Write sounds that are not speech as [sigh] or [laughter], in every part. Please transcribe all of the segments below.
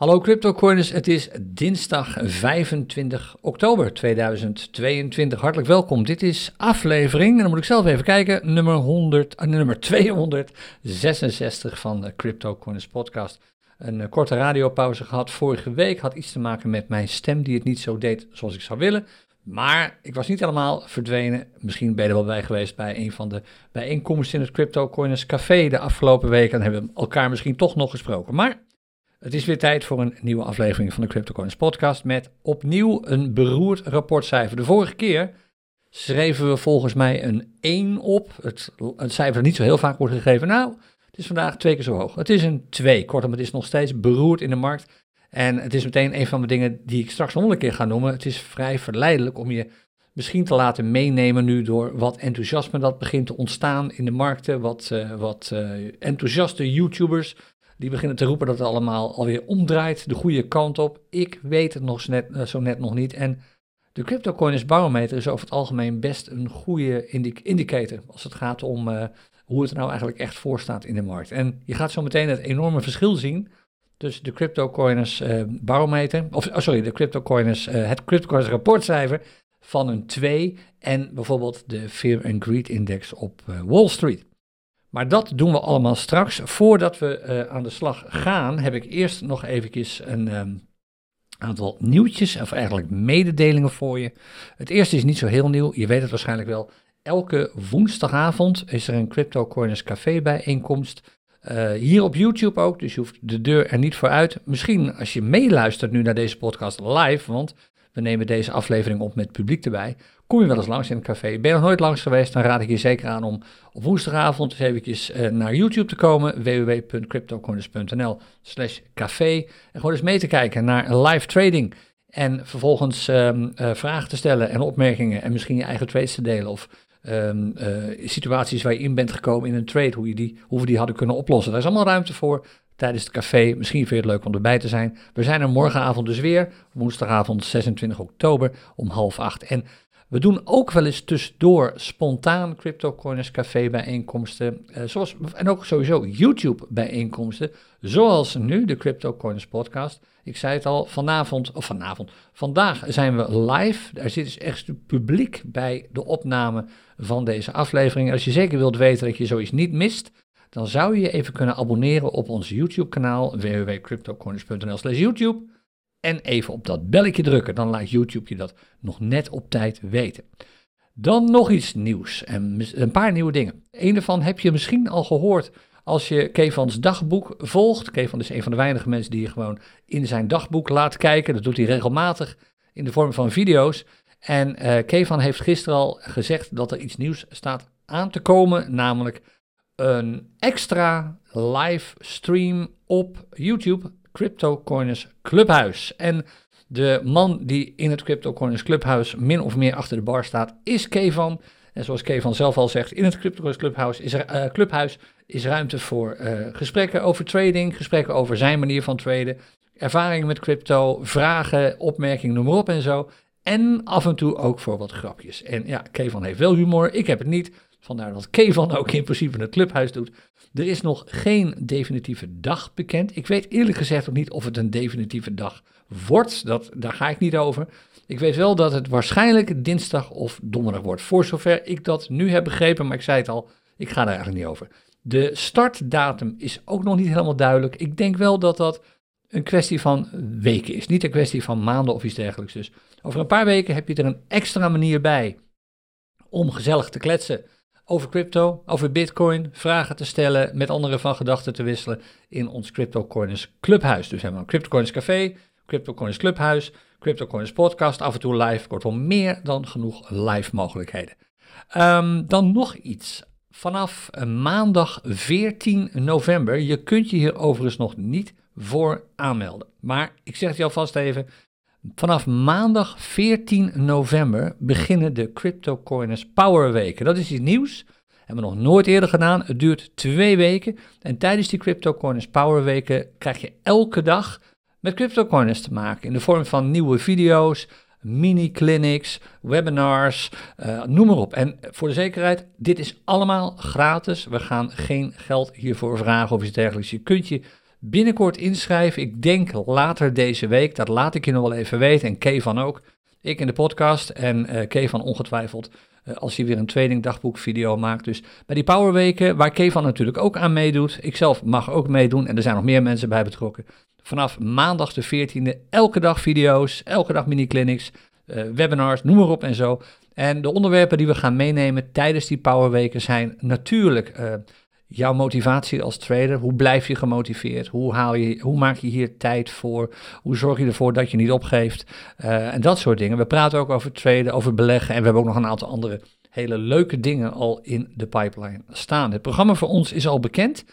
Hallo CryptoCoiners, het is dinsdag 25 oktober 2022. Hartelijk welkom. Dit is aflevering, en dan moet ik zelf even kijken, nummer, 100, uh, nummer 266 van de CryptoCoiners podcast. Een uh, korte radiopauze gehad vorige week, had iets te maken met mijn stem die het niet zo deed zoals ik zou willen. Maar ik was niet helemaal verdwenen. Misschien ben je er wel bij geweest bij een van de bijeenkomsten in het CryptoCoiners Café de afgelopen weken. Dan hebben we elkaar misschien toch nog gesproken. Maar het is weer tijd voor een nieuwe aflevering van de CryptoCoins podcast met opnieuw een beroerd rapportcijfer. De vorige keer schreven we volgens mij een 1 op. Het, cijfer dat niet zo heel vaak wordt gegeven. Nou, het is vandaag twee keer zo hoog. Het is een 2. Kortom, het is nog steeds beroerd in de markt. En het is meteen een van de dingen die ik straks nog een keer ga noemen. Het is vrij verleidelijk om je misschien te laten meenemen nu door wat enthousiasme dat begint te ontstaan in de markten. Wat, uh, wat uh, enthousiaste YouTubers die beginnen te roepen dat het allemaal alweer omdraait, de goede kant op. Ik weet het nog net, uh, zo net nog niet. En de CryptoCoiners barometer is over het algemeen best een goede indicator als het gaat om hoe het er nou eigenlijk echt voor staat in de markt. En je gaat zo meteen het enorme verschil zien tussen de CryptoCoiners uh, barometer, of oh, sorry, de CryptoCoiners, het CryptoCoiners rapportcijfer van een 2 en bijvoorbeeld de Fear and Greed Index op Wall Street. Maar dat doen we allemaal straks. Voordat we aan de slag gaan, heb ik eerst nog eventjes een um, aantal nieuwtjes, of eigenlijk mededelingen voor je. Het eerste is niet zo heel nieuw, je weet het waarschijnlijk wel. Elke woensdagavond is er een CryptoCoiners Café bijeenkomst. Uh, hier op YouTube ook, dus je hoeft de deur er niet voor uit. Misschien als je meeluistert nu naar deze podcast live, want we nemen deze aflevering op met publiek erbij. Kom je wel eens langs in het café? Ben je nog nooit langs geweest? Dan raad ik je zeker aan om op woensdagavond eens eventjes uh, naar YouTube te komen. www.cryptocorners.nl slash café. En gewoon eens mee te kijken naar live trading. En vervolgens um, uh, vragen te stellen en opmerkingen en misschien je eigen trades te delen of um, uh, situaties waar je in bent gekomen in een trade, hoe, je die, hoe we die hadden kunnen oplossen. Daar is allemaal ruimte voor tijdens het café. Misschien vind je het leuk om erbij te zijn. We zijn er morgenavond dus weer, woensdagavond 26 oktober om half acht. En we doen ook wel eens tussendoor spontaan CryptoCoiners Café bijeenkomsten. Uh, zoals, en ook sowieso YouTube bijeenkomsten. Zoals nu, de CryptoCoiners podcast. Ik zei het al, vanavond, of vanavond, vandaag zijn we live. Daar zit dus echt publiek bij de opname van deze aflevering. Als je zeker wilt weten dat je zoiets niet mist, dan zou je je even kunnen abonneren op ons YouTube-kanaal www.cryptocorners.nl slash YouTube. En even op dat belletje drukken, dan laat YouTube je dat nog net op tijd weten. Dan nog iets nieuws en een paar nieuwe dingen. Een daarvan heb je misschien al gehoord als je Kevans dagboek volgt. Kevan is een van de weinige mensen die je gewoon in zijn dagboek laat kijken. Dat doet hij regelmatig in de vorm van video's. En uh, Kevan heeft gisteren al gezegd dat er iets nieuws staat aan te komen, namelijk een extra live stream op YouTube, CryptoCoiners Clubhuis. En de man die in het CryptoCoiners Clubhuis min of meer achter de bar staat, is Kevan. En zoals Kevan zelf al zegt, in het CryptoCoiners Clubhuis is, er, uh, Clubhuis is ruimte voor uh, gesprekken over trading, gesprekken over zijn manier van traden, ervaringen met crypto, vragen, opmerkingen, noem maar op en zo. En af en toe ook voor wat grapjes. En ja, Kevan heeft wel humor, ik heb het niet. Vandaar dat Kevan ook in principe het clubhuis doet. Er is nog geen definitieve dag bekend. Ik weet eerlijk gezegd ook niet of het een definitieve dag wordt. Dat, daar ga ik niet over. Ik weet wel dat het waarschijnlijk dinsdag of donderdag wordt. Voor zover ik dat nu heb begrepen, maar ik zei het al, ik ga daar eigenlijk niet over. De startdatum is ook nog niet helemaal duidelijk. Ik denk wel dat dat een kwestie van weken is. Niet een kwestie van maanden of iets dergelijks. Dus over een paar weken heb je er een extra manier bij om gezellig te kletsen over crypto, over bitcoin, vragen te stellen, met anderen van gedachten te wisselen in ons CryptoCoiners Clubhuis. Dus hebben we een CryptoCoiners Café, CryptoCoiners Clubhuis, CryptoCoiners Podcast, af en toe live, kortom meer dan genoeg live mogelijkheden. Um, dan nog iets. Vanaf maandag 14 november, je kunt je hier overigens nog niet voor aanmelden. Maar ik zeg het je alvast even, Vanaf maandag 14 november beginnen de CryptoCoiners Power Weken. Dat is iets nieuws. Hebben we nog nooit eerder gedaan. Het duurt twee weken. En tijdens die CryptoCoiners Power Weken krijg je elke dag met CryptoCoiners te maken. In de vorm van nieuwe video's, mini-clinics, webinars, uh, noem maar op. En voor de zekerheid, dit is allemaal gratis. We gaan geen geld hiervoor vragen of iets dergelijks. Je kunt je binnenkort inschrijven. Ik denk later deze week, dat laat ik je nog wel even weten. En Kay van ook. Ik in de podcast en uh, ongetwijfeld uh, als hij weer een trading dagboek video maakt. Dus bij die powerweken, waar Kay van natuurlijk ook aan meedoet. Ik zelf mag ook meedoen en er zijn nog meer mensen bij betrokken. Vanaf maandag de 14e, elke dag video's, elke dag mini-clinics, uh, webinars, noem maar op en zo. En de onderwerpen die we gaan meenemen tijdens die powerweken zijn natuurlijk jouw motivatie als trader. Hoe blijf je gemotiveerd? Hoe, haal je, hoe maak je hier tijd voor? Hoe zorg je ervoor dat je niet opgeeft? Uh, en dat soort dingen. We praten ook over traden, over beleggen. En we hebben ook nog een aantal andere hele leuke dingen al in de pipeline staan. Het programma voor ons is al bekend.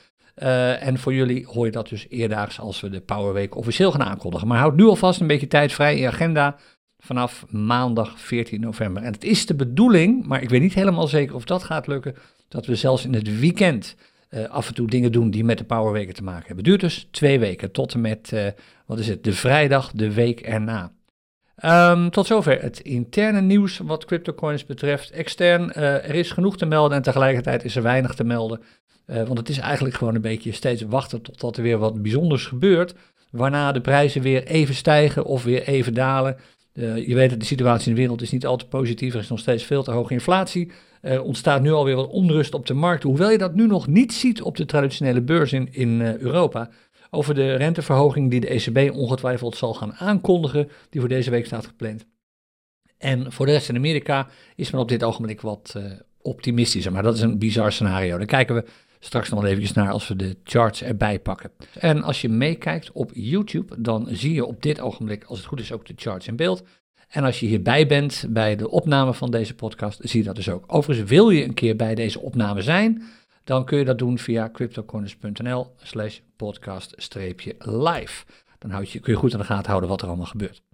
Uh, en voor jullie hoor je dat dus eerdaags als we de Power Week officieel gaan aankondigen. Maar houd nu alvast een beetje tijd vrij in je agenda vanaf maandag 14 november. En het is de bedoeling, maar ik weet niet helemaal zeker of dat gaat lukken, dat we zelfs in het weekend uh, af en toe dingen doen die met de Powerweken te maken hebben. Duurt dus twee weken tot en met, uh, wat is het, de vrijdag, de week erna. Um, tot zover het interne nieuws wat CryptoCoins betreft. Extern, uh, er is genoeg te melden en tegelijkertijd is er weinig te melden. want het is eigenlijk gewoon een beetje steeds wachten totdat er weer wat bijzonders gebeurt. Waarna de prijzen weer even stijgen of weer even dalen. Uh, je weet dat de situatie in de wereld is niet al te positief. Er is nog steeds veel te hoge inflatie. Er ontstaat nu alweer wat onrust op de markt. Hoewel je dat nu nog niet ziet op de traditionele beurs in, uh, Europa. Over de renteverhoging die de ECB ongetwijfeld zal gaan aankondigen. Die voor deze week staat gepland. En voor de rest in Amerika is men op dit ogenblik wat uh, optimistischer. Maar dat is een bizar scenario. Daar kijken we straks nog eventjes naar als we de charts erbij pakken. En als je meekijkt op YouTube, dan zie je op dit ogenblik, als het goed is, ook de charts in beeld. En als je hierbij bent bij de opname van deze podcast, zie je dat dus ook. Overigens, wil je een keer bij deze opname zijn, dan kun je dat doen via cryptocorners.nl slash podcast-live. Dan houd je, kun je goed in de gaten houden wat er allemaal gebeurt.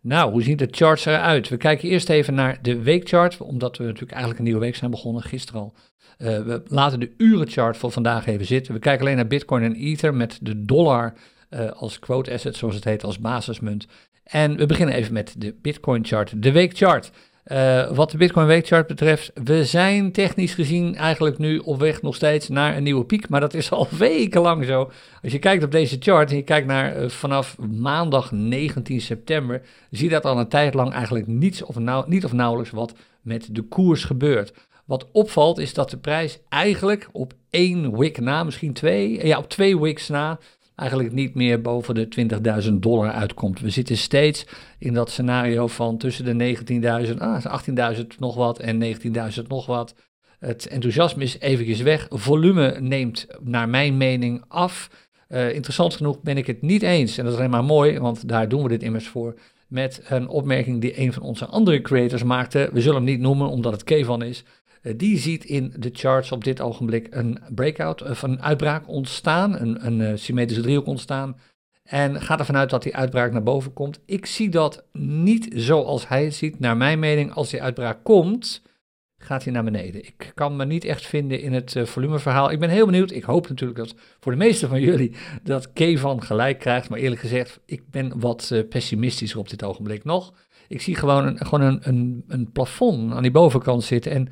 Nou, hoe zien de charts eruit? We kijken eerst even naar de weekchart, omdat we natuurlijk eigenlijk een nieuwe week zijn begonnen, gisteren al. Uh, we laten de urenchart voor vandaag even zitten. We kijken alleen naar Bitcoin en Ether met de dollar uh, als quote asset, zoals het heet, als basismunt. En we beginnen even met de Bitcoin chart, de weekchart. Uh, wat de Bitcoin weekchart betreft, we zijn technisch gezien eigenlijk nu op weg nog steeds naar een nieuwe piek, maar dat is al [laughs] wekenlang zo. Als je kijkt op deze chart en je kijkt naar uh, vanaf maandag 19 september, zie je dat al een tijd lang eigenlijk niets of nauw, niet of nauwelijks wat met de koers gebeurt. Wat opvalt is dat de prijs eigenlijk op één week na, misschien twee, ja op twee weeks na, eigenlijk niet meer boven de 20.000 dollar uitkomt. We zitten steeds in dat scenario van tussen de 19.000, ah, 18.000 nog wat en 19.000 nog wat. Het enthousiasme is eventjes weg. Volume neemt naar mijn mening af. Uh, interessant genoeg ben ik het niet eens, en dat is alleen maar mooi, want daar doen we dit immers voor, met een opmerking die een van onze andere creators maakte. We zullen hem niet noemen omdat het Kevan is. Uh, die ziet in de charts op dit ogenblik een breakout, of een uitbraak ontstaan, een, een uh, symmetrische driehoek ontstaan. En gaat ervan uit dat die uitbraak naar boven komt. Ik zie dat niet zoals hij het ziet. Naar mijn mening, als die uitbraak komt, gaat hij naar beneden. Ik kan me niet echt vinden in het volumeverhaal. Ik ben heel benieuwd. Ik hoop natuurlijk dat voor de meeste van jullie dat Kevan gelijk krijgt. Maar eerlijk gezegd, ik ben wat pessimistischer op dit ogenblik nog. Ik zie gewoon een, gewoon een, een, een plafond aan die bovenkant zitten. En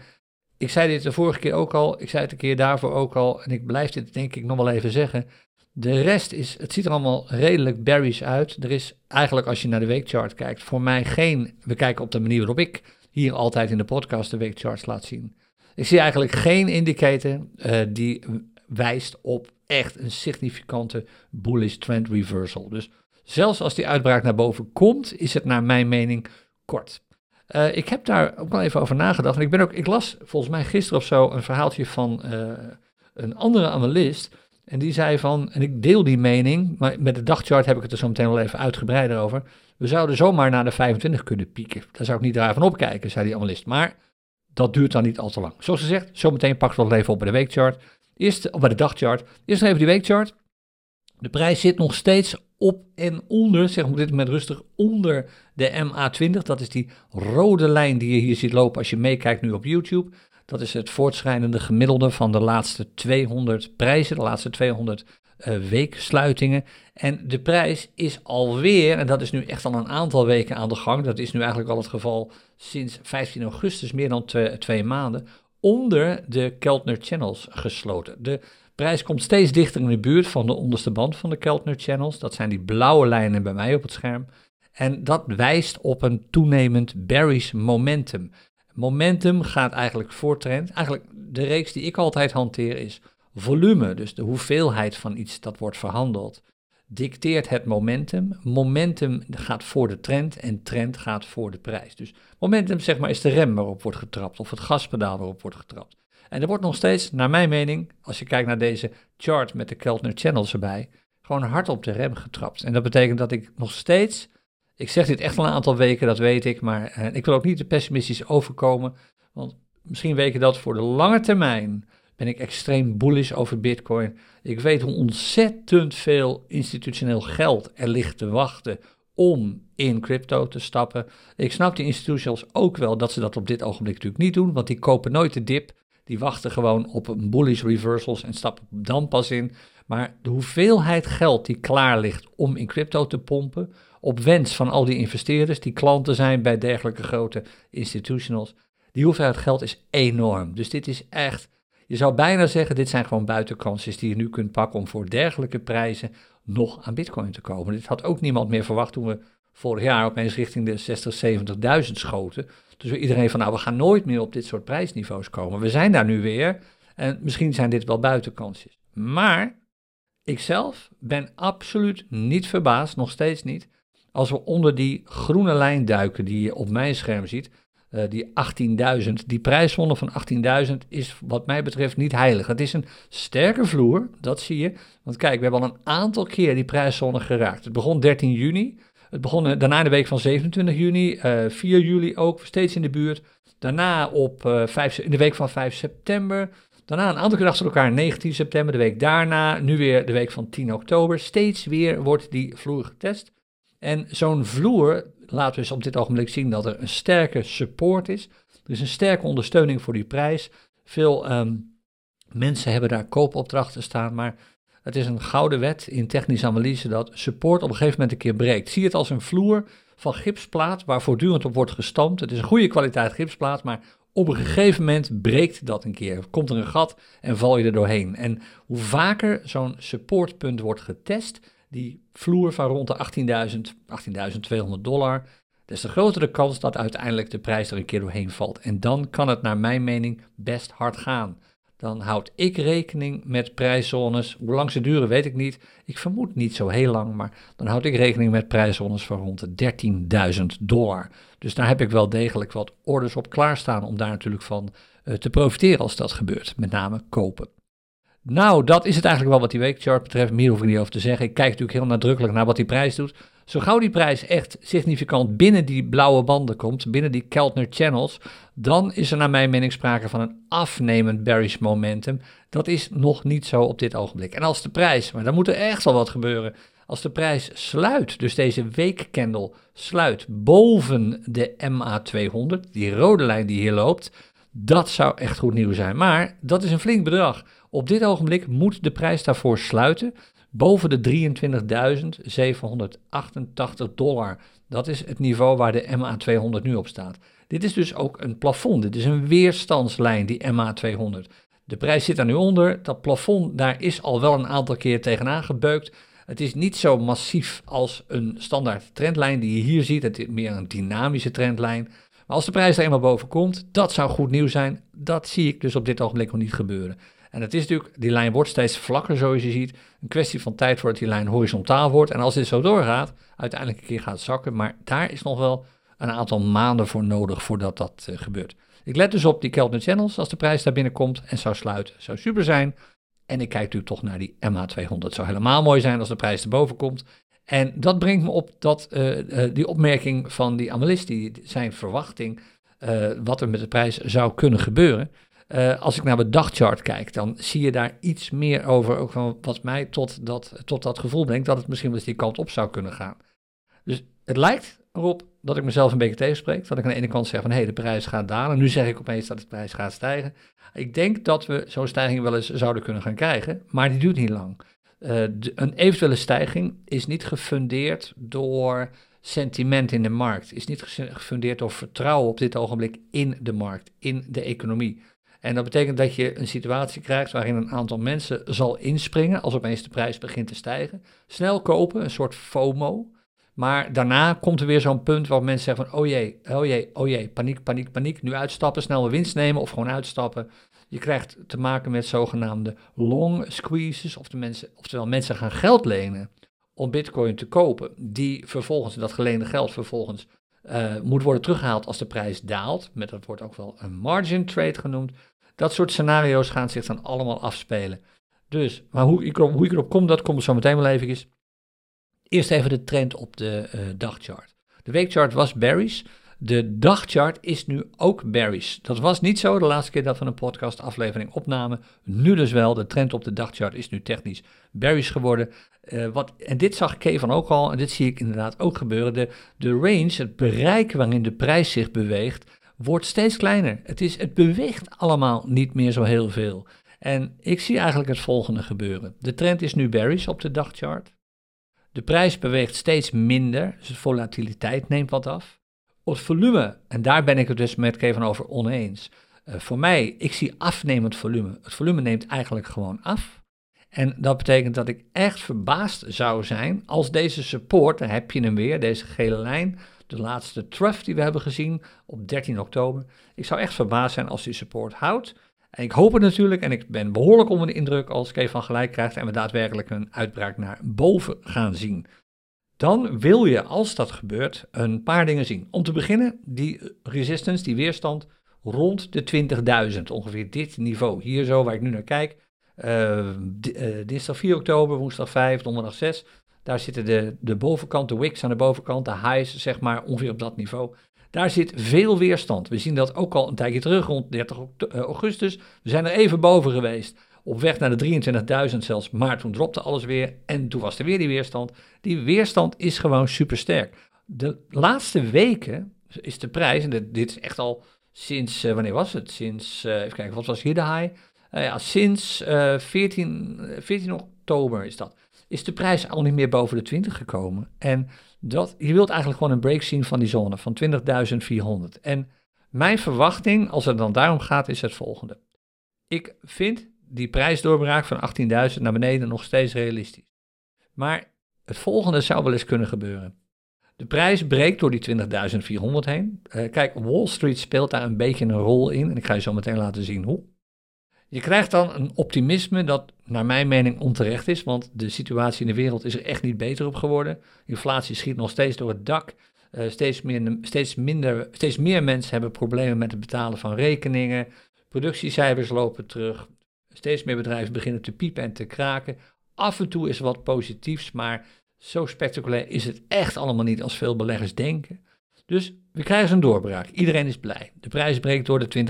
ik zei dit de vorige keer ook al, ik zei het een keer daarvoor ook al, en ik blijf dit denk ik nog wel even zeggen. De rest is, het ziet er allemaal redelijk berries uit. Er is eigenlijk, als je naar de weekchart kijkt, voor mij geen, we kijken op de manier waarop ik hier altijd in de podcast de weekcharts laat zien. Ik zie eigenlijk geen indicator uh, die wijst op echt een significante bullish trend reversal. Dus zelfs als die uitbraak naar boven komt, is het naar mijn mening kort. Uh, ik heb daar ook wel even over nagedacht. En ik, ben ook, ik las volgens mij gisteren of zo een verhaaltje van uh, een andere analist. En die zei van, en ik deel die mening, maar met de dagchart heb ik het er zo meteen wel even uitgebreider over. We zouden zomaar naar de 25 kunnen pieken. Daar zou ik niet daar van opkijken, zei die analist. Maar dat duurt dan niet al te lang. Zoals gezegd, zometeen pakken we het even op bij de weekchart. Eerst, of bij de dagchart. Eerst even die weekchart. De prijs zit nog steeds op en onder, zeg maar op dit moment rustig, onder de MA20. Dat is die rode lijn die je hier ziet lopen als je meekijkt nu op YouTube. Dat is het voortschrijdende gemiddelde van de laatste 200 prijzen, de laatste 200 uh, weeksluitingen. En de prijs is alweer, en dat is nu echt al een aantal weken aan de gang, dat is nu eigenlijk al het geval sinds 15 augustus, meer dan twee, twee maanden, onder de Keltner Channels gesloten. De prijs komt steeds dichter in de buurt van de onderste band van de Keltner Channels. Dat zijn die blauwe lijnen bij mij op het scherm. En dat wijst op een toenemend bearish momentum. Momentum gaat eigenlijk voor trend. Eigenlijk de reeks die ik altijd hanteer is volume, dus de hoeveelheid van iets dat wordt verhandeld, dicteert het momentum. Momentum gaat voor de trend en trend gaat voor de prijs. Dus momentum zeg maar is de rem waarop wordt getrapt of het gaspedaal waarop wordt getrapt. En er wordt nog steeds, naar mijn mening, als je kijkt naar deze chart met de Keltner Channels erbij, gewoon hard op de rem getrapt. En dat betekent dat ik nog steeds, ik zeg dit echt al een aantal weken, dat weet ik, maar eh, ik wil ook niet te pessimistisch overkomen, want misschien weet je dat voor de lange termijn ben ik extreem bullish over Bitcoin. Ik weet hoe ontzettend veel institutioneel geld er ligt te wachten om in crypto te stappen. Ik snap die institutionals ook wel dat ze dat op dit ogenblik natuurlijk niet doen, want die kopen nooit de dip. Die wachten gewoon op bullish reversals en stappen dan pas in. Maar de hoeveelheid geld die klaar ligt om in crypto te pompen, op wens van al die investeerders die klanten zijn bij dergelijke grote institutionals, die hoeveelheid geld is enorm. Dus dit is echt je zou bijna zeggen, dit zijn gewoon buitenkansjes die je nu kunt pakken om voor dergelijke prijzen nog aan bitcoin te komen. Dit had ook niemand meer verwacht toen we vorig jaar opeens richting de 60, 70.000 schoten. Dus iedereen van, nou, we gaan nooit meer op dit soort prijsniveaus komen. We zijn daar nu weer en misschien zijn dit wel buitenkansjes. Maar ik zelf ben absoluut niet verbaasd, nog steeds niet, als we onder die groene lijn duiken die je op mijn scherm ziet. Uh, die 18.000, die prijszone van 18.000 is wat mij betreft niet heilig. Het is een sterke vloer, dat zie je. Want kijk, we hebben al een aantal keer die prijszone geraakt. Het begon 13 juni, het begon eh, daarna in de week van 27 juni, uh, eh, 4 juli ook, steeds in de buurt. Daarna op, uh, 5, in de week van 5 september. Daarna een aantal keer achter elkaar 19 september, de week daarna. Nu weer de week van 10 oktober. Steeds weer wordt die vloer getest. En zo'n vloer laten we eens op dit ogenblik zien dat er een sterke support is. Er is een sterke ondersteuning voor die prijs. Veel ehm, mensen hebben daar koopopdrachten staan, maar het is een gouden wet in technische analyse dat support op een gegeven moment een keer breekt. Zie het als een vloer van gipsplaat waar voortdurend op wordt gestampt. Het is een goede kwaliteit gipsplaat, maar op een gegeven moment breekt dat een keer. Komt er een gat en val je er doorheen. En hoe vaker zo'n supportpunt wordt getest, die vloer van rond de 18.000, 18.200 dollar, des te grotere kans dat uiteindelijk de prijs er een keer doorheen valt. En dan kan het naar mijn mening best hard gaan. Dan houd ik rekening met prijszones. Hoe lang ze duren weet ik niet. Ik vermoed niet zo heel lang, maar dan houd ik rekening met prijszones van rond de 13.000 dollar. Dus daar heb ik wel degelijk wat orders op klaarstaan om daar natuurlijk van uh, te profiteren als dat gebeurt. Met name kopen. Nou, dat is het eigenlijk wel wat die weekchart betreft. Meer hoef ik niet over te zeggen. Ik kijk natuurlijk heel nadrukkelijk naar wat die prijs doet. Zo gauw die prijs echt significant binnen die blauwe banden komt, binnen die Keltner channels, dan is er naar mijn mening sprake van een afnemend bearish momentum. Dat is nog niet zo op dit ogenblik. En als de prijs, maar dan moet er echt wel wat gebeuren. Als de prijs sluit, dus deze weekcandle sluit boven de MA200, die rode lijn die hier loopt, dat zou echt goed nieuws zijn. Maar dat is een flink bedrag. Op dit ogenblik moet de prijs daarvoor sluiten boven de 23.788 dollar. Dat is het niveau waar de MA200 nu op staat. Dit is dus ook een plafond. Dit is een weerstandslijn, die MA200. De prijs zit er nu onder. Dat plafond, daar is al wel een aantal keer tegenaan gebeukt. Het is niet zo massief als een standaard trendlijn die je hier ziet. Het is meer een dynamische trendlijn. Maar als de prijs er eenmaal boven komt, dat zou goed nieuws zijn. Dat zie ik dus op dit ogenblik nog niet gebeuren. En het is natuurlijk, die lijn wordt steeds vlakker zoals je ziet. Een kwestie van tijd voordat die lijn horizontaal wordt. En als dit zo doorgaat, uiteindelijk een keer gaat zakken. Maar daar is nog wel een aantal maanden voor nodig voordat dat uh, gebeurt. Ik let dus op die Keltner Channels als de prijs daar binnenkomt en zou sluiten. Zou super zijn. En ik kijk natuurlijk toch naar die MA200. Het zou helemaal mooi zijn als de prijs erboven komt. En dat brengt me op dat, uh, uh, die opmerking van die analist, die zijn verwachting, uh, wat er met de prijs zou kunnen gebeuren. Als ik naar de dagchart kijk, dan zie je daar iets meer over, ook van wat mij tot dat, tot dat gevoel brengt, dat het misschien wel eens die kant op zou kunnen gaan. Dus het lijkt erop dat ik mezelf een beetje tegenspreek. Dat ik aan de ene kant zeg van hé, hey, de prijs gaat dalen. Nu zeg ik opeens dat de prijs gaat stijgen. Ik denk dat we zo'n stijging wel eens zouden kunnen gaan krijgen, maar die duurt niet lang. Uh, een eventuele stijging is niet gefundeerd door sentiment in de markt, is niet gefundeerd door vertrouwen op dit ogenblik in de markt, in de economie. En dat betekent dat je een situatie krijgt waarin een aantal mensen zal inspringen als opeens de prijs begint te stijgen. Snel kopen, een soort FOMO. Maar daarna komt er weer zo'n punt waar mensen zeggen van, oh jee, oh jee, oh jee, paniek, paniek, paniek. Nu uitstappen, snel winst nemen of gewoon uitstappen. Je krijgt te maken met zogenaamde long squeezes, of de mensen, oftewel mensen gaan geld lenen om bitcoin te kopen, die vervolgens, dat geleende geld vervolgens uh, moet worden teruggehaald als de prijs daalt. Met dat wordt ook wel een margin trade genoemd. Dat soort scenario's gaan zich dan allemaal afspelen. Dus, maar hoe ik, erop, kom, dat komt zo meteen wel even. Eerst even de trend op de uh, dagchart. De weekchart was berries. De dagchart is nu ook berries. Dat was niet zo de laatste keer dat we een podcast aflevering opnamen. Nu dus wel. De trend op de dagchart is nu technisch berries geworden. Uh, wat, en dit zag Kevan ook al, en dit zie ik inderdaad ook gebeuren. De range, het bereik waarin de prijs zich beweegt, wordt steeds kleiner. Het, is, het beweegt allemaal niet meer zo heel veel. En ik zie eigenlijk het volgende gebeuren. De trend is nu berries op de dagchart. De prijs beweegt steeds minder, dus de volatiliteit neemt wat af. Het volume, en daar ben ik het dus met Kevin over oneens. Uh, voor mij, ik zie afnemend volume. Het volume neemt eigenlijk gewoon af. En dat betekent dat ik echt verbaasd zou zijn als deze support, daar heb je hem weer, deze gele lijn, de laatste trough die we hebben gezien op 13 oktober. Ik zou echt verbaasd zijn als die support houdt. En ik hoop het natuurlijk, en ik ben behoorlijk onder de indruk als Kevin van gelijk krijgt en we daadwerkelijk een uitbraak naar boven gaan zien. Dan wil je, als dat gebeurt, een paar dingen zien. Om te beginnen, die resistance, die weerstand rond de 20.000, ongeveer dit niveau. Hier zo, waar ik nu naar kijk, uh, dinsdag 4 oktober, woensdag 5, donderdag 6. Daar zitten de, de bovenkant, de wicks aan de bovenkant, de highs, zeg maar, ongeveer op dat niveau. Daar zit veel weerstand. We zien dat ook al een tijdje terug, rond 30 eh, augustus. We zijn er even boven geweest op weg naar de 23.000 zelfs, maar toen dropte alles weer en toen was er weer die weerstand. Die weerstand is gewoon super sterk. De laatste weken is de prijs, en dit, is echt al sinds, uh, wanneer was het? Sinds, uh, even kijken, wat was hier de high? Ja, sinds 14, 14 oktober is dat. Is de prijs al niet meer boven de 20 gekomen. En dat, je wilt eigenlijk gewoon een break zien van die zone, van 20.400. En mijn verwachting, als het dan daarom gaat, is het volgende. Ik vind die prijsdoorbraak van 18.000 naar beneden nog steeds realistisch. Maar het volgende zou wel eens kunnen gebeuren. De prijs breekt door die 20.400 heen. Uh, kijk, Wall Street speelt daar een beetje een rol in en ik ga je zo meteen laten zien hoe. Je krijgt dan een optimisme dat naar mijn mening onterecht is, want de situatie in de wereld is er echt niet beter op geworden. Inflatie schiet nog steeds door het dak. Uh, steeds, meer, steeds, minder, steeds meer mensen hebben problemen met het betalen van rekeningen. Productiecijfers lopen terug. Steeds meer bedrijven beginnen te piepen en te kraken. Af en toe is wat positiefs, maar zo spectaculair is het echt allemaal niet als veel beleggers denken. Dus we krijgen een doorbraak. Iedereen is blij. De prijs breekt door de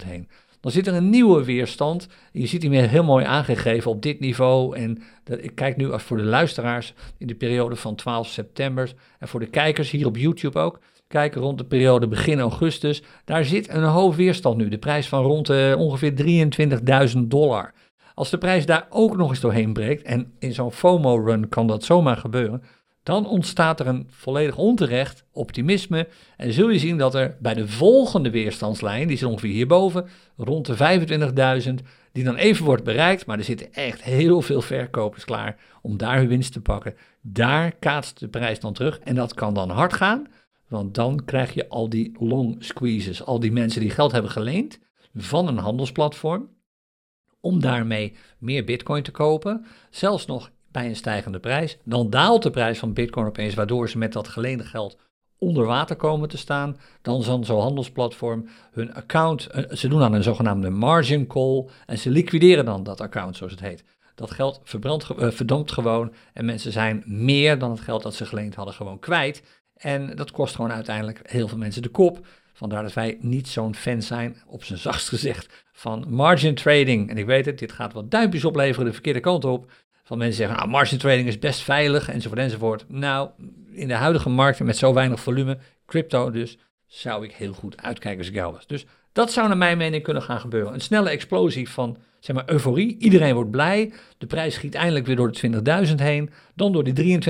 20.400 heen. Dan zit er een nieuwe weerstand. Je ziet hem heel mooi aangegeven op dit niveau. En dat, ik kijk nu als voor de luisteraars in de periode van 12 september. En voor de kijkers hier op YouTube ook. Kijken rond de periode begin augustus. Daar zit een hoge weerstand nu. De prijs van rond uh, ongeveer 23.000 dollar. Als de prijs daar ook nog eens doorheen breekt, en in zo'n FOMO-run kan dat zomaar gebeuren, dan ontstaat er een volledig onterecht optimisme. En zul je zien dat er bij de volgende weerstandslijn, die is ongeveer hierboven, rond de 25.000, die dan even wordt bereikt, maar er zitten echt heel veel verkopers klaar om daar hun winst te pakken. Daar kaatst de prijs dan terug en dat kan dan hard gaan. Want dan krijg je al die long squeezes, al die mensen die geld hebben geleend van een handelsplatform, om daarmee meer bitcoin te kopen, zelfs nog bij een stijgende prijs. Dan daalt de prijs van bitcoin opeens, waardoor ze met dat geleende geld onder water komen te staan. Dan zal zo'n handelsplatform hun account, eh, ze doen aan een zogenaamde margin call en ze liquideren dan dat account, zoals het heet. Dat geld verbrandt, uh, verdampt gewoon en mensen zijn meer dan het geld dat ze geleend hadden gewoon kwijt. En dat kost gewoon uiteindelijk heel veel mensen de kop. Vandaar dat wij niet zo'n fan zijn, op zijn zachtst gezegd, van margin trading. En ik weet het, dit gaat wat duimpjes opleveren de verkeerde kant op. Van mensen zeggen, nou, margin trading is best veilig, enzovoort, enzovoort. Nou, in de huidige markten met zo weinig volume, crypto dus, zou ik heel goed uitkijken als ik jou was. Dus dat zou naar mijn mening kunnen gaan gebeuren. Een snelle explosie van zeg maar, euforie. Iedereen wordt blij. De prijs schiet eindelijk weer door de 20.000 heen. Dan door die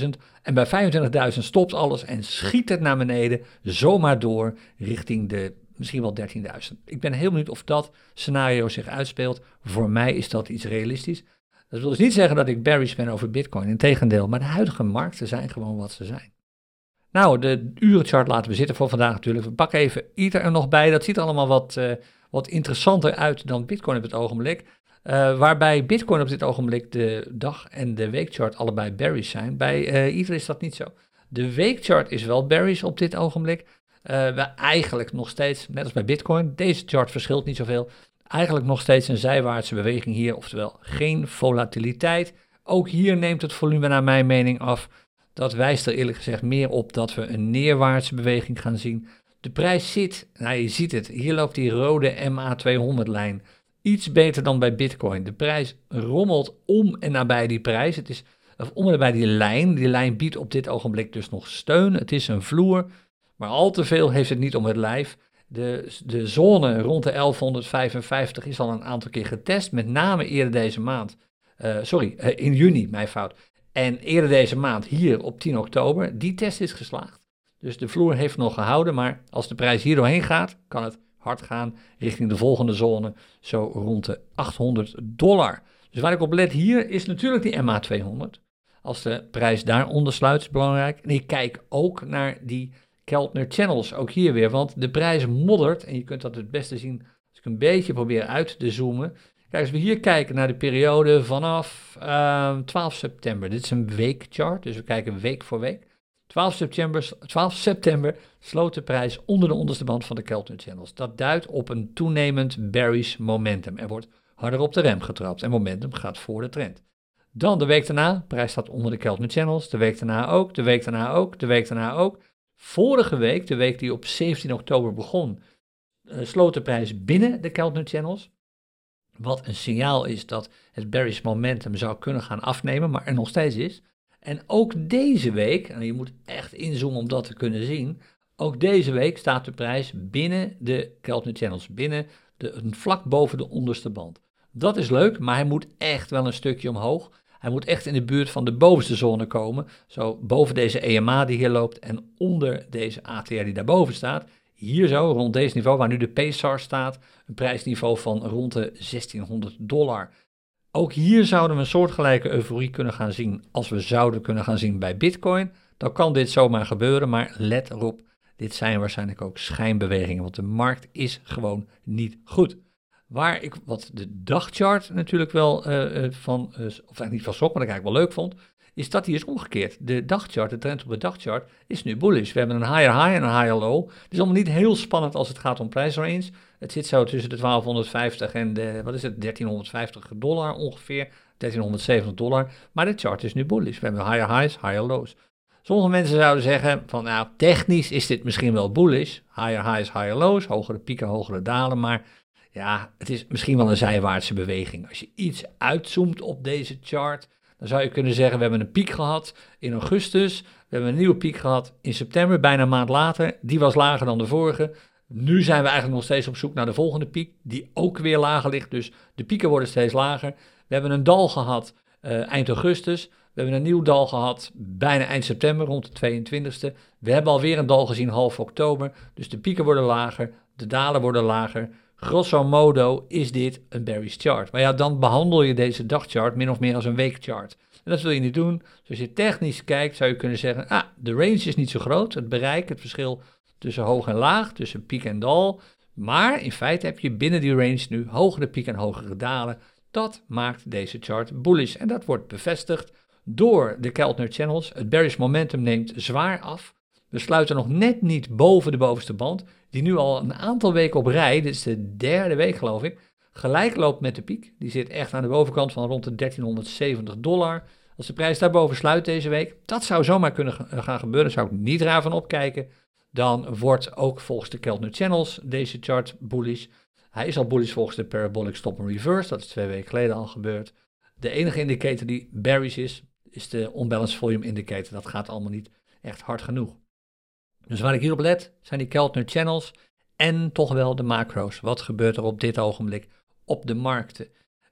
23.000. En bij 25.000 stopt alles en schiet het naar beneden. Zomaar door richting de misschien wel 13.000. Ik ben heel benieuwd of dat scenario zich uitspeelt. Voor mij is dat iets realistisch. Dat wil dus niet zeggen dat ik bearish ben over Bitcoin. Integendeel, maar de huidige markten zijn gewoon wat ze zijn. Nou, de urenchart laten we zitten voor vandaag natuurlijk. We pakken even Ether er nog bij. Dat ziet allemaal wat, uh, wat interessanter uit dan Bitcoin op het ogenblik. Uh, waarbij Bitcoin op dit ogenblik de dag- en de weekchart allebei bearish zijn. Bij uh, Ether is dat niet zo. De weekchart is wel bearish op dit ogenblik. we eigenlijk nog steeds, net als bij Bitcoin, deze chart verschilt niet zoveel. Eigenlijk nog steeds een zijwaartse beweging hier, oftewel geen volatiliteit. Ook hier neemt het volume naar mijn mening af. Dat wijst er eerlijk gezegd meer op dat we een neerwaartse beweging gaan zien. De prijs zit, nou je ziet het, hier loopt die rode MA200-lijn. Iets beter dan bij Bitcoin. De prijs rommelt om en nabij die prijs. Het is om en nabij die lijn. Die lijn biedt op dit ogenblik dus nog steun. Het is een vloer, maar al te veel heeft het niet om het lijf. De, de zone rond de 1155 is al een aantal keer getest, met name eerder deze maand. Uh, sorry, uh, in juni, mijn fout. En eerder deze maand, hier op 10 oktober, die test is geslaagd. Dus de vloer heeft nog gehouden, maar als de prijs hier doorheen gaat, kan het hard gaan richting de volgende zone, zo rond de 800 dollar. Dus waar ik op let hier is natuurlijk die MA200. Als de prijs daaronder sluit, is belangrijk. En ik kijk ook naar die Keltner Channels, ook hier weer, want de prijs moddert. En je kunt dat het beste zien als ik een beetje probeer uit te zoomen. Kijk, als we hier kijken naar de periode vanaf uh, ehm, 12 september. Dit is een weekchart, dus we kijken week voor week. 12 september, 12 september sloot de prijs onder de onderste band van de Keltner Channels. Dat duidt op een toenemend bearish momentum. Er wordt harder op de rem getrapt en momentum gaat voor de trend. Dan de week daarna, de prijs staat onder de Keltner Channels. De week daarna ook, de week daarna ook, de week daarna ook. Vorige week, de week die op 17 oktober begon, uh, sloot de prijs binnen de Keltner Channels. Wat een signaal is dat het bearish momentum zou kunnen gaan afnemen, maar er nog steeds is. En ook deze week, en je moet echt inzoomen om dat te kunnen zien, ook deze week staat de prijs binnen de Keltner Channels, binnen de, vlak boven de onderste band. Dat is leuk, maar hij moet echt wel een stukje omhoog. Hij moet echt in de buurt van de bovenste zone komen. Zo boven deze EMA die hier loopt en onder deze ATR die daarboven staat. Hier zo, rond deze niveau, waar nu de PSAR staat, een prijsniveau van rond de 1600 dollar. Ook hier zouden we een soortgelijke euforie kunnen gaan zien als we zouden kunnen gaan zien bij Bitcoin. Dan kan dit zomaar gebeuren, maar let erop, dit zijn waarschijnlijk ook schijnbewegingen, want de markt is gewoon niet goed. Waar ik wat de dagchart natuurlijk wel uh, van, uh, of eigenlijk niet van sok, maar dat ik eigenlijk wel leuk vond, is dat die is omgekeerd. De dagchart, de trend op de dagchart, is nu bullish. We hebben een higher high en een higher low. Het is allemaal niet heel spannend als het gaat om prijsrange. Het zit zo tussen de 1250 en de, wat is het, 1350 dollar ongeveer. 1370 dollar. Maar de chart is nu bullish. We hebben higher highs, higher lows. Sommige mensen zouden zeggen van nou, technisch is dit misschien wel bullish. Higher highs, higher lows, hogere pieken, hogere dalen. Maar ja, het is misschien wel een zijwaartse beweging. Als je iets uitzoomt op deze chart, dan zou je kunnen zeggen, we hebben een piek gehad in augustus, we hebben een nieuwe piek gehad in september, bijna een maand later. Die was lager dan de vorige. Nu zijn we eigenlijk nog steeds op zoek naar de volgende piek, die ook weer lager ligt. Dus de pieken worden steeds lager. We hebben een dal gehad uh, eind augustus. We hebben een nieuw dal gehad bijna eind september, rond de 22e. We hebben alweer een dal gezien half oktober. Dus de pieken worden lager, de dalen worden lager. Grosso modo is dit een bearish chart. Maar ja, dan behandel je deze dagchart min of meer als een weekchart. En dat wil je niet doen. Dus als je technisch kijkt, zou je kunnen zeggen: ah, de range is niet zo groot. Het bereik, het verschil tussen hoog en laag, tussen piek en dal. Maar in feite heb je binnen die range nu hogere piek en hogere dalen. Dat maakt deze chart bullish. En dat wordt bevestigd door de Keltner Channels. Het bearish momentum neemt zwaar af. We sluiten nog net niet boven de bovenste band, die nu al een aantal weken op rij, dit is de derde week geloof ik, gelijk loopt met de piek. Die zit echt aan de bovenkant van rond de 1370 dollar. Als de prijs daarboven sluit deze week, dat zou zomaar kunnen gaan gebeuren, zou ik niet raar van opkijken. Dan wordt ook volgens de Keltner Channels deze chart bullish. Hij is al bullish volgens de Parabolic Stop and Reverse, dat is twee weken geleden al gebeurd. De enige indicator die bearish is, is de Unbalanced Volume Indicator. Dat gaat allemaal niet echt hard genoeg. Dus waar ik hierop let, zijn die Keltner channels en toch wel de macro's. Wat gebeurt er op dit ogenblik op de markten?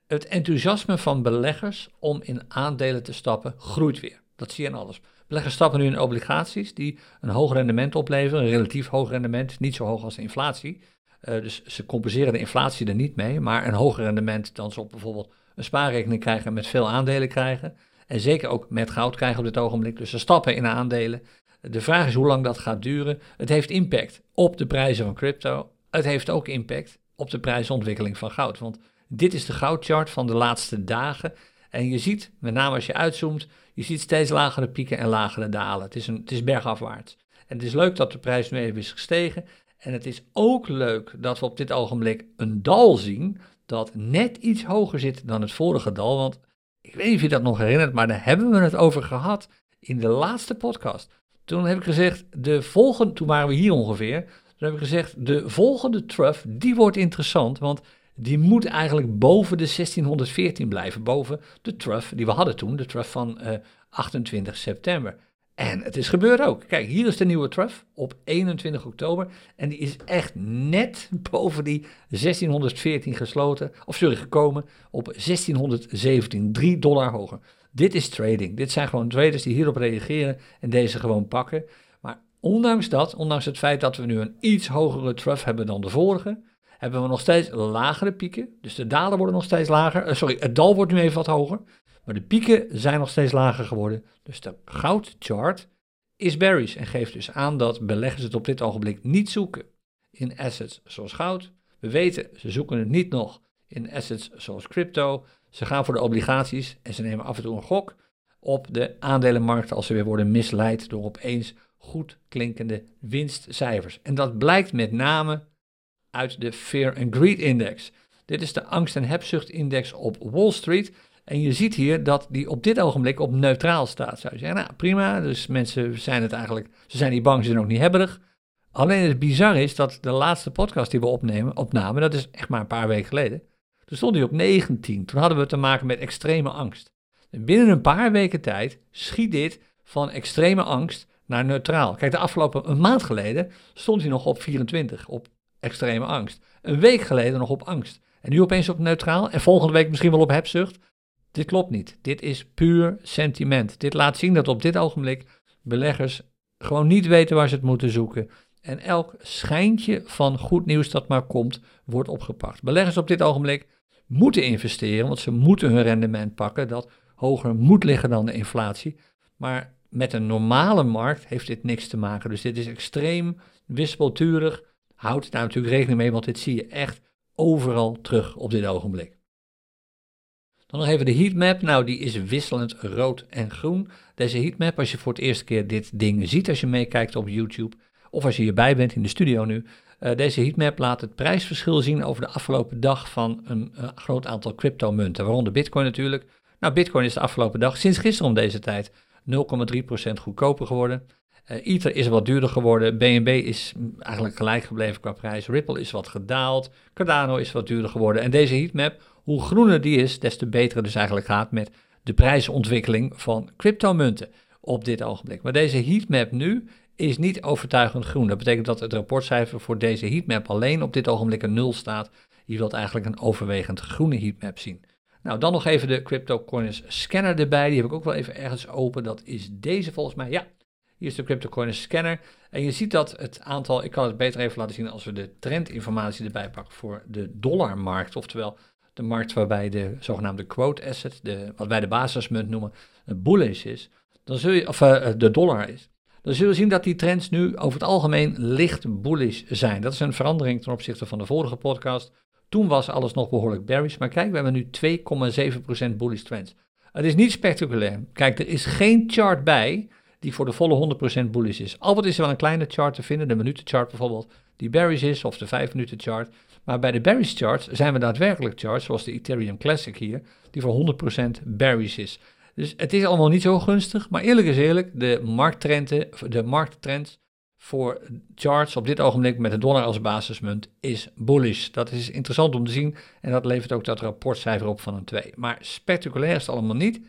Het enthousiasme van beleggers om in aandelen te stappen groeit weer. Dat zie je in alles. Beleggers stappen nu in obligaties die een hoog rendement opleveren, een relatief hoog rendement, niet zo hoog als de inflatie. Uh, dus ze compenseren de inflatie er niet mee, maar een hoger rendement dan ze op bijvoorbeeld een spaarrekening krijgen met veel aandelen krijgen. En zeker ook met goud krijgen op dit ogenblik. Dus ze stappen in aandelen. De vraag is hoe lang dat gaat duren. Het heeft impact op de prijzen van crypto. Het heeft ook impact op de prijsontwikkeling van goud. Want dit is de goudchart van de laatste dagen. En je ziet, met name als je uitzoomt, je ziet steeds lagere pieken en lagere dalen. Het is, een, het is bergafwaarts. En het is leuk dat de prijs nu even is gestegen. En het is ook leuk dat we op dit ogenblik een dal zien dat net iets hoger zit dan het vorige dal. Want ik weet niet of je dat nog herinnert, maar daar hebben we het over gehad in de laatste podcast. Toen heb ik gezegd, de volgende, toen waren we hier ongeveer. Toen heb ik gezegd, de volgende trough, die wordt interessant, want die moet eigenlijk boven de 1614 blijven. Boven de trough die we hadden toen, de trough van uh, eh, 28 september. En het is gebeurd ook. Kijk, hier is de nieuwe trough op 21 oktober. En die is echt net [laughs] boven die 1614 gesloten, of sorry, gekomen op 1617, 3 dollar hoger. Dit is trading. Dit zijn gewoon traders die hierop reageren en deze gewoon pakken. Maar ondanks dat, ondanks het feit dat we nu een iets hogere trough hebben dan de vorige, hebben we nog steeds lagere pieken. Dus de dalen worden nog steeds lager. Uh, sorry, het dal wordt nu even wat hoger. Maar de pieken zijn nog steeds lager geworden. Dus de goudchart is bearish en geeft dus aan dat beleggers het op dit ogenblik niet zoeken in assets zoals goud. We weten, ze zoeken het niet nog in assets zoals crypto. Ze gaan voor de obligaties en ze nemen af en toe een gok op de aandelenmarkt als ze weer worden misleid door opeens goed klinkende winstcijfers. En dat blijkt met name uit de Fear and Greed Index. Dit is de angst- en hebzucht-index op Wall Street. En je ziet hier dat die op dit ogenblik op neutraal staat. Zou je zeggen, nou prima, dus mensen zijn het eigenlijk, ze zijn niet bang, ze zijn ook niet hebberig. Alleen het bizar is dat de laatste podcast die we opnemen, opnamen, dat is echt maar een paar weken geleden, toen stond hij op 19. Toen hadden we te maken met extreme angst. En binnen een paar weken tijd schiet dit van extreme angst naar neutraal. Kijk, de afgelopen een maand geleden stond hij nog op 24, op extreme angst. Een week geleden nog op angst. En nu opeens op neutraal en volgende week misschien wel op hebzucht. Dit klopt niet. Dit is puur sentiment. Dit laat zien dat op dit ogenblik beleggers gewoon niet weten waar ze het moeten zoeken. En elk schijntje van goed nieuws dat maar komt, wordt opgepakt. Beleggers op dit ogenblik moeten investeren, want ze moeten hun rendement pakken dat hoger moet liggen dan de inflatie. Maar met een normale markt heeft dit niks te maken. Dus dit is extreem wispelturig. Houd daar natuurlijk rekening mee, want dit zie je echt overal terug op dit ogenblik. Dan nog even de heatmap. Nou, die is wisselend rood en groen. Deze heatmap, als je voor het eerste keer dit ding ziet als je meekijkt op YouTube, of als je hierbij bent in de studio nu, uh, deze heatmap laat het prijsverschil zien over de afgelopen dag van een uh, groot aantal cryptomunten, waaronder Bitcoin natuurlijk. Nou, Bitcoin is de afgelopen dag, sinds gisteren om deze tijd, 0,3% goedkoper geworden. Uh, Ether is wat duurder geworden. BNB is eigenlijk gelijk gebleven qua prijs. Ripple is wat gedaald. Cardano is wat duurder geworden. En deze heatmap, hoe groener die is, des te beter het dus eigenlijk gaat met de prijsontwikkeling van cryptomunten op dit ogenblik. Maar deze heatmap nu is niet overtuigend groen. Dat betekent dat het rapportcijfer voor deze heatmap alleen op dit ogenblik een nul staat. Je wilt eigenlijk een overwegend groene heatmap zien. Nou, dan nog even de CryptoCoins scanner erbij. Die heb ik ook wel even ergens open. Dat is deze volgens mij. Ja, hier is de CryptoCoins scanner. En je ziet dat het aantal, ik kan het beter even laten zien als we de trendinformatie erbij pakken voor de dollarmarkt. Oftewel de markt waarbij de zogenaamde quote asset, de, wat wij de basismunt noemen, bullish is. Dan zul je, of uh, de dollar is dan zullen we zien dat die trends nu over het algemeen licht bullish zijn. Dat is een verandering ten opzichte van de vorige podcast. Toen was alles nog behoorlijk bearish, maar kijk, we hebben nu 2,7% bullish trends. Het is niet spectaculair. Kijk, er is geen chart bij die voor de volle 100% bullish is. Al wat is er wel een kleine chart te vinden, de minutenchart bijvoorbeeld, die bearish is, of de 5 minuten chart. Maar bij de bearish charts zijn we daadwerkelijk charts, zoals de Ethereum Classic hier, die voor 100% bearish is. Dus het is allemaal niet zo gunstig, maar eerlijk is eerlijk, de markttrenden, de markttrends voor charts op dit ogenblik met de dollar als basismunt is bullish. Dat is interessant om te zien en dat levert ook dat rapportcijfer op van een 2. Maar spectaculair is het allemaal niet,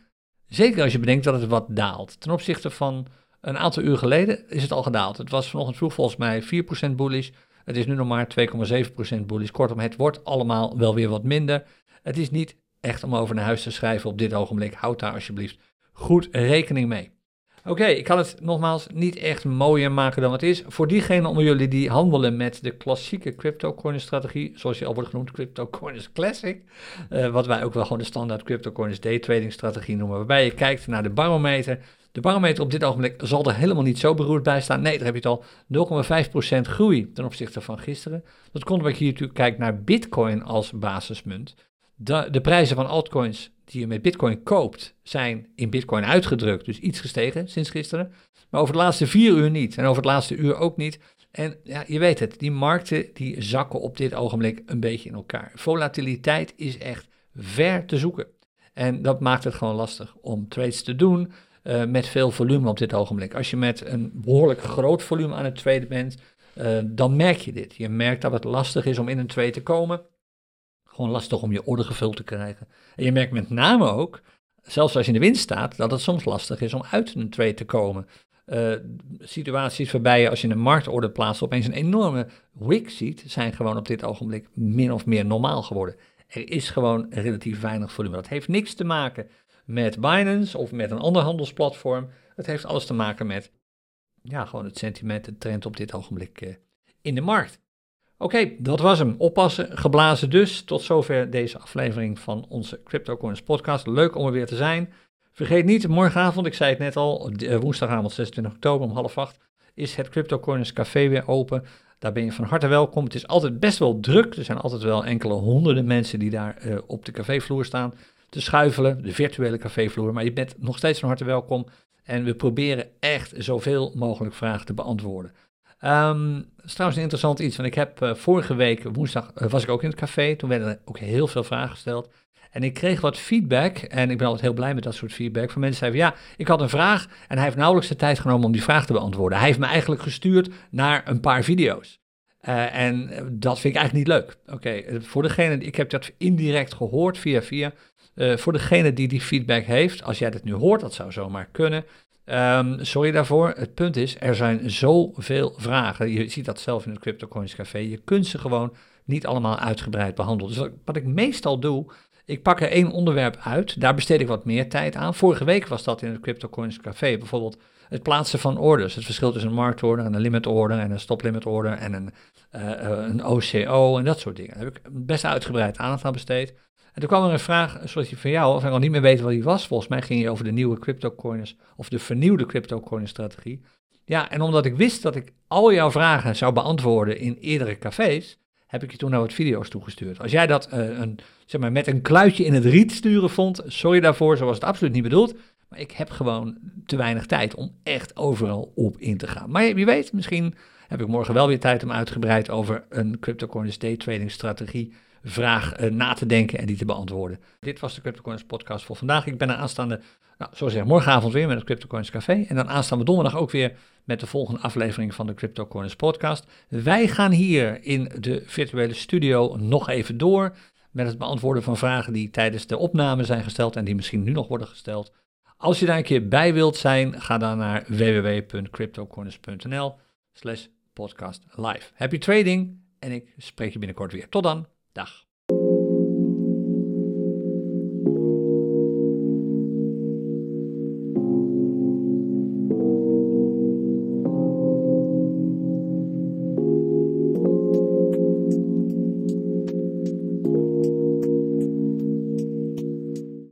zeker als je bedenkt dat het wat daalt. Ten opzichte van een aantal uur geleden is het al gedaald. Het was vanochtend vroeg volgens mij 4% bullish, het is nu nog maar 2,7% bullish. Kortom, het wordt allemaal wel weer wat minder. Het is niet echt om over naar huis te schrijven op dit ogenblik. Houd daar alsjeblieft goed rekening mee. Oké, ik kan het nogmaals niet echt mooier maken dan het is. Voor diegenen onder jullie die handelen met de klassieke cryptocurrency strategie, zoals je al wordt genoemd, cryptocurrency classic, uh, wat wij ook wel gewoon de standaard cryptocurrency day trading strategie noemen, waarbij je kijkt naar de barometer. De barometer op dit ogenblik zal er helemaal niet zo beroerd bij staan. Nee, daar heb je het al 0,5% groei ten opzichte van gisteren. Dat komt omdat je hier natuurlijk kijkt naar Bitcoin als basismunt. De, de prijzen van altcoins die je met Bitcoin koopt, zijn in Bitcoin uitgedrukt, dus iets gestegen sinds gisteren. Maar over de laatste vier uur niet en over het laatste uur ook niet. En ja, je weet het, die markten die zakken op dit ogenblik een beetje in elkaar. Volatiliteit is echt ver te zoeken. En dat maakt het gewoon lastig om trades te doen uh, met veel volume op dit ogenblik. Als je met een behoorlijk groot volume aan het traden bent, uh, dan merk je dit. Je merkt dat het lastig is om in een trade te komen gewoon lastig om je orde gevuld te krijgen. En je merkt met name ook, zelfs als je in de winst staat, dat het soms lastig is om uit een trade te komen. Uh, situaties waarbij je als je een marktorde plaatst opeens een enorme wick ziet, zijn gewoon op dit ogenblik min of meer normaal geworden. Er is gewoon relatief weinig volume. Dat heeft niks te maken met Binance of met een ander handelsplatform. Het heeft alles te maken met ja, gewoon het sentiment, de trend op dit ogenblik uh, in de markt. Oké, dat was hem. Oppassen, geblazen dus. Tot zover deze aflevering van onze CryptoCoins podcast. Leuk om er weer te zijn. Vergeet niet, morgenavond, ik zei het net al, eh, woensdagavond 26 oktober om half acht, is het CryptoCoins Café weer open. Daar ben je van harte welkom. Het is altijd best wel druk. Er zijn altijd wel enkele honderden mensen die daar uh, op de cafévloer staan te schuifelen, de virtuele cafévloer. Maar je bent nog steeds van harte welkom. En we proberen echt zoveel mogelijk vragen te beantwoorden. Um, dat is trouwens een interessant iets, want ik heb uh, vorige week woensdag uh, was ik ook in het café. Toen werden er ook heel veel vragen gesteld. En ik kreeg wat feedback, en ik ben altijd heel blij met dat soort feedback, van mensen die zeiden, ja, ik had een vraag en hij heeft nauwelijks de tijd genomen om die vraag te beantwoorden. Hij heeft me eigenlijk gestuurd naar een paar video's. Uh, en dat vind ik eigenlijk niet leuk. Oké, voor degene, ik heb dat indirect gehoord via via. voor degene die die feedback heeft, als jij dat nu hoort, dat zou zomaar kunnen. Um, sorry daarvoor. Het punt is, er zijn zoveel vragen. Je ziet dat zelf in het CryptoCoins Café. Je kunt ze gewoon niet allemaal uitgebreid behandelen. Dus wat ik meestal doe, ik pak er één onderwerp uit. Daar besteed ik wat meer tijd aan. Vorige week was dat in het CryptoCoins Café. Bijvoorbeeld het plaatsen van orders. Het verschil tussen een marktorder en een limit order en een stop limit order en een, uh, een OCO en dat soort dingen. Daar heb ik best uitgebreid aandacht aan besteed. En toen kwam er een vraag, zoals die van jou, of ik al niet meer weet wat die was. Volgens mij ging je over de nieuwe cryptocoins of de vernieuwde cryptocoins strategie. Ja, en omdat ik wist dat ik al jouw vragen zou beantwoorden in eerdere cafés, heb ik je toen nou wat video's toegestuurd. Als jij dat uh, een, zeg maar, met een kluitje in het riet sturen vond, sorry daarvoor, zo was het absoluut niet bedoeld. Maar ik heb gewoon te weinig tijd om echt overal op in te gaan. Maar wie weet, misschien heb ik morgen wel weer tijd om uitgebreid over een cryptocurrency day trading strategie vraag uh, na te denken en die te beantwoorden. Dit was de CryptoCoins podcast voor vandaag. Ik ben aanstaande, nou, zoals zeg, morgenavond weer met het CryptoCoins Café. En dan aanstaande donderdag ook weer met de volgende aflevering van de CryptoCoins podcast. Wij gaan hier in de virtuele studio nog even door met het beantwoorden van vragen die tijdens de opname zijn gesteld en die misschien nu nog worden gesteld. Als je daar een keer bij wilt zijn, ga dan naar www.cryptocorners.nl slash podcast live. Happy trading en ik spreek je binnenkort weer. Tot dan. Dag.